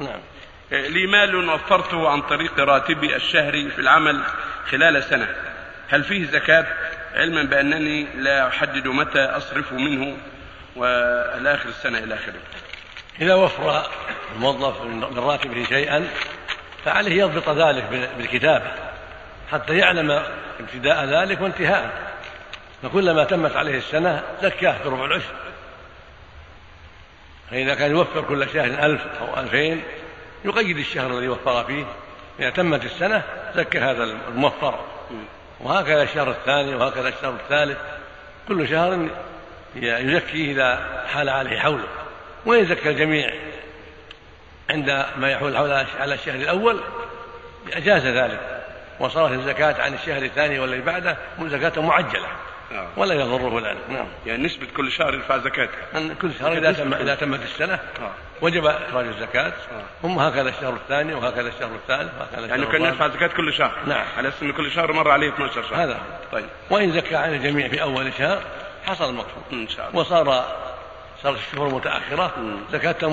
نعم. لي مال وفرته عن طريق راتبي الشهري في العمل خلال سنة. هل فيه زكاة؟ علما بأنني لا أحدد متى أصرف منه وإلى آخر السنة إلى آخره. إذا وفر الموظف من راتبه شيئا فعليه يضبط ذلك بالكتابة حتى يعلم ابتداء ذلك وانتهاءه فكلما تمت عليه السنة زكاة بربع العشر. فإذا كان يوفر كل شهر ألف أو ألفين يقيد الشهر الذي وفر فيه. إذا تمت السنة زكى هذا الموفر. وهكذا الشهر الثاني وهكذا الشهر الثالث. كل شهر يزكيه إذا حال عليه حوله. وإن زكى الجميع عند ما يحول على الشهر الأول أجاز ذلك. وصارت الزكاة عن الشهر الثاني والذي بعده زكاة معجلة. نعم. ولا يضره ذلك نعم. يعني نسبة كل شهر يدفع زكاته كل شهر إذا تم إذا تمت السنة آه. وجب إخراج الزكاة. آه. ثم هكذا الشهر الثاني وهكذا الشهر الثالث وهكذا يعني كان يدفع زكاة كل شهر. نعم. على أساس أن كل شهر مر عليه 12 شهر. هذا. طيب. وإن زكى عن الجميع في أول شهر حصل المقصود. إن شاء الله. وصار صارت الشهور متأخرة. زكاة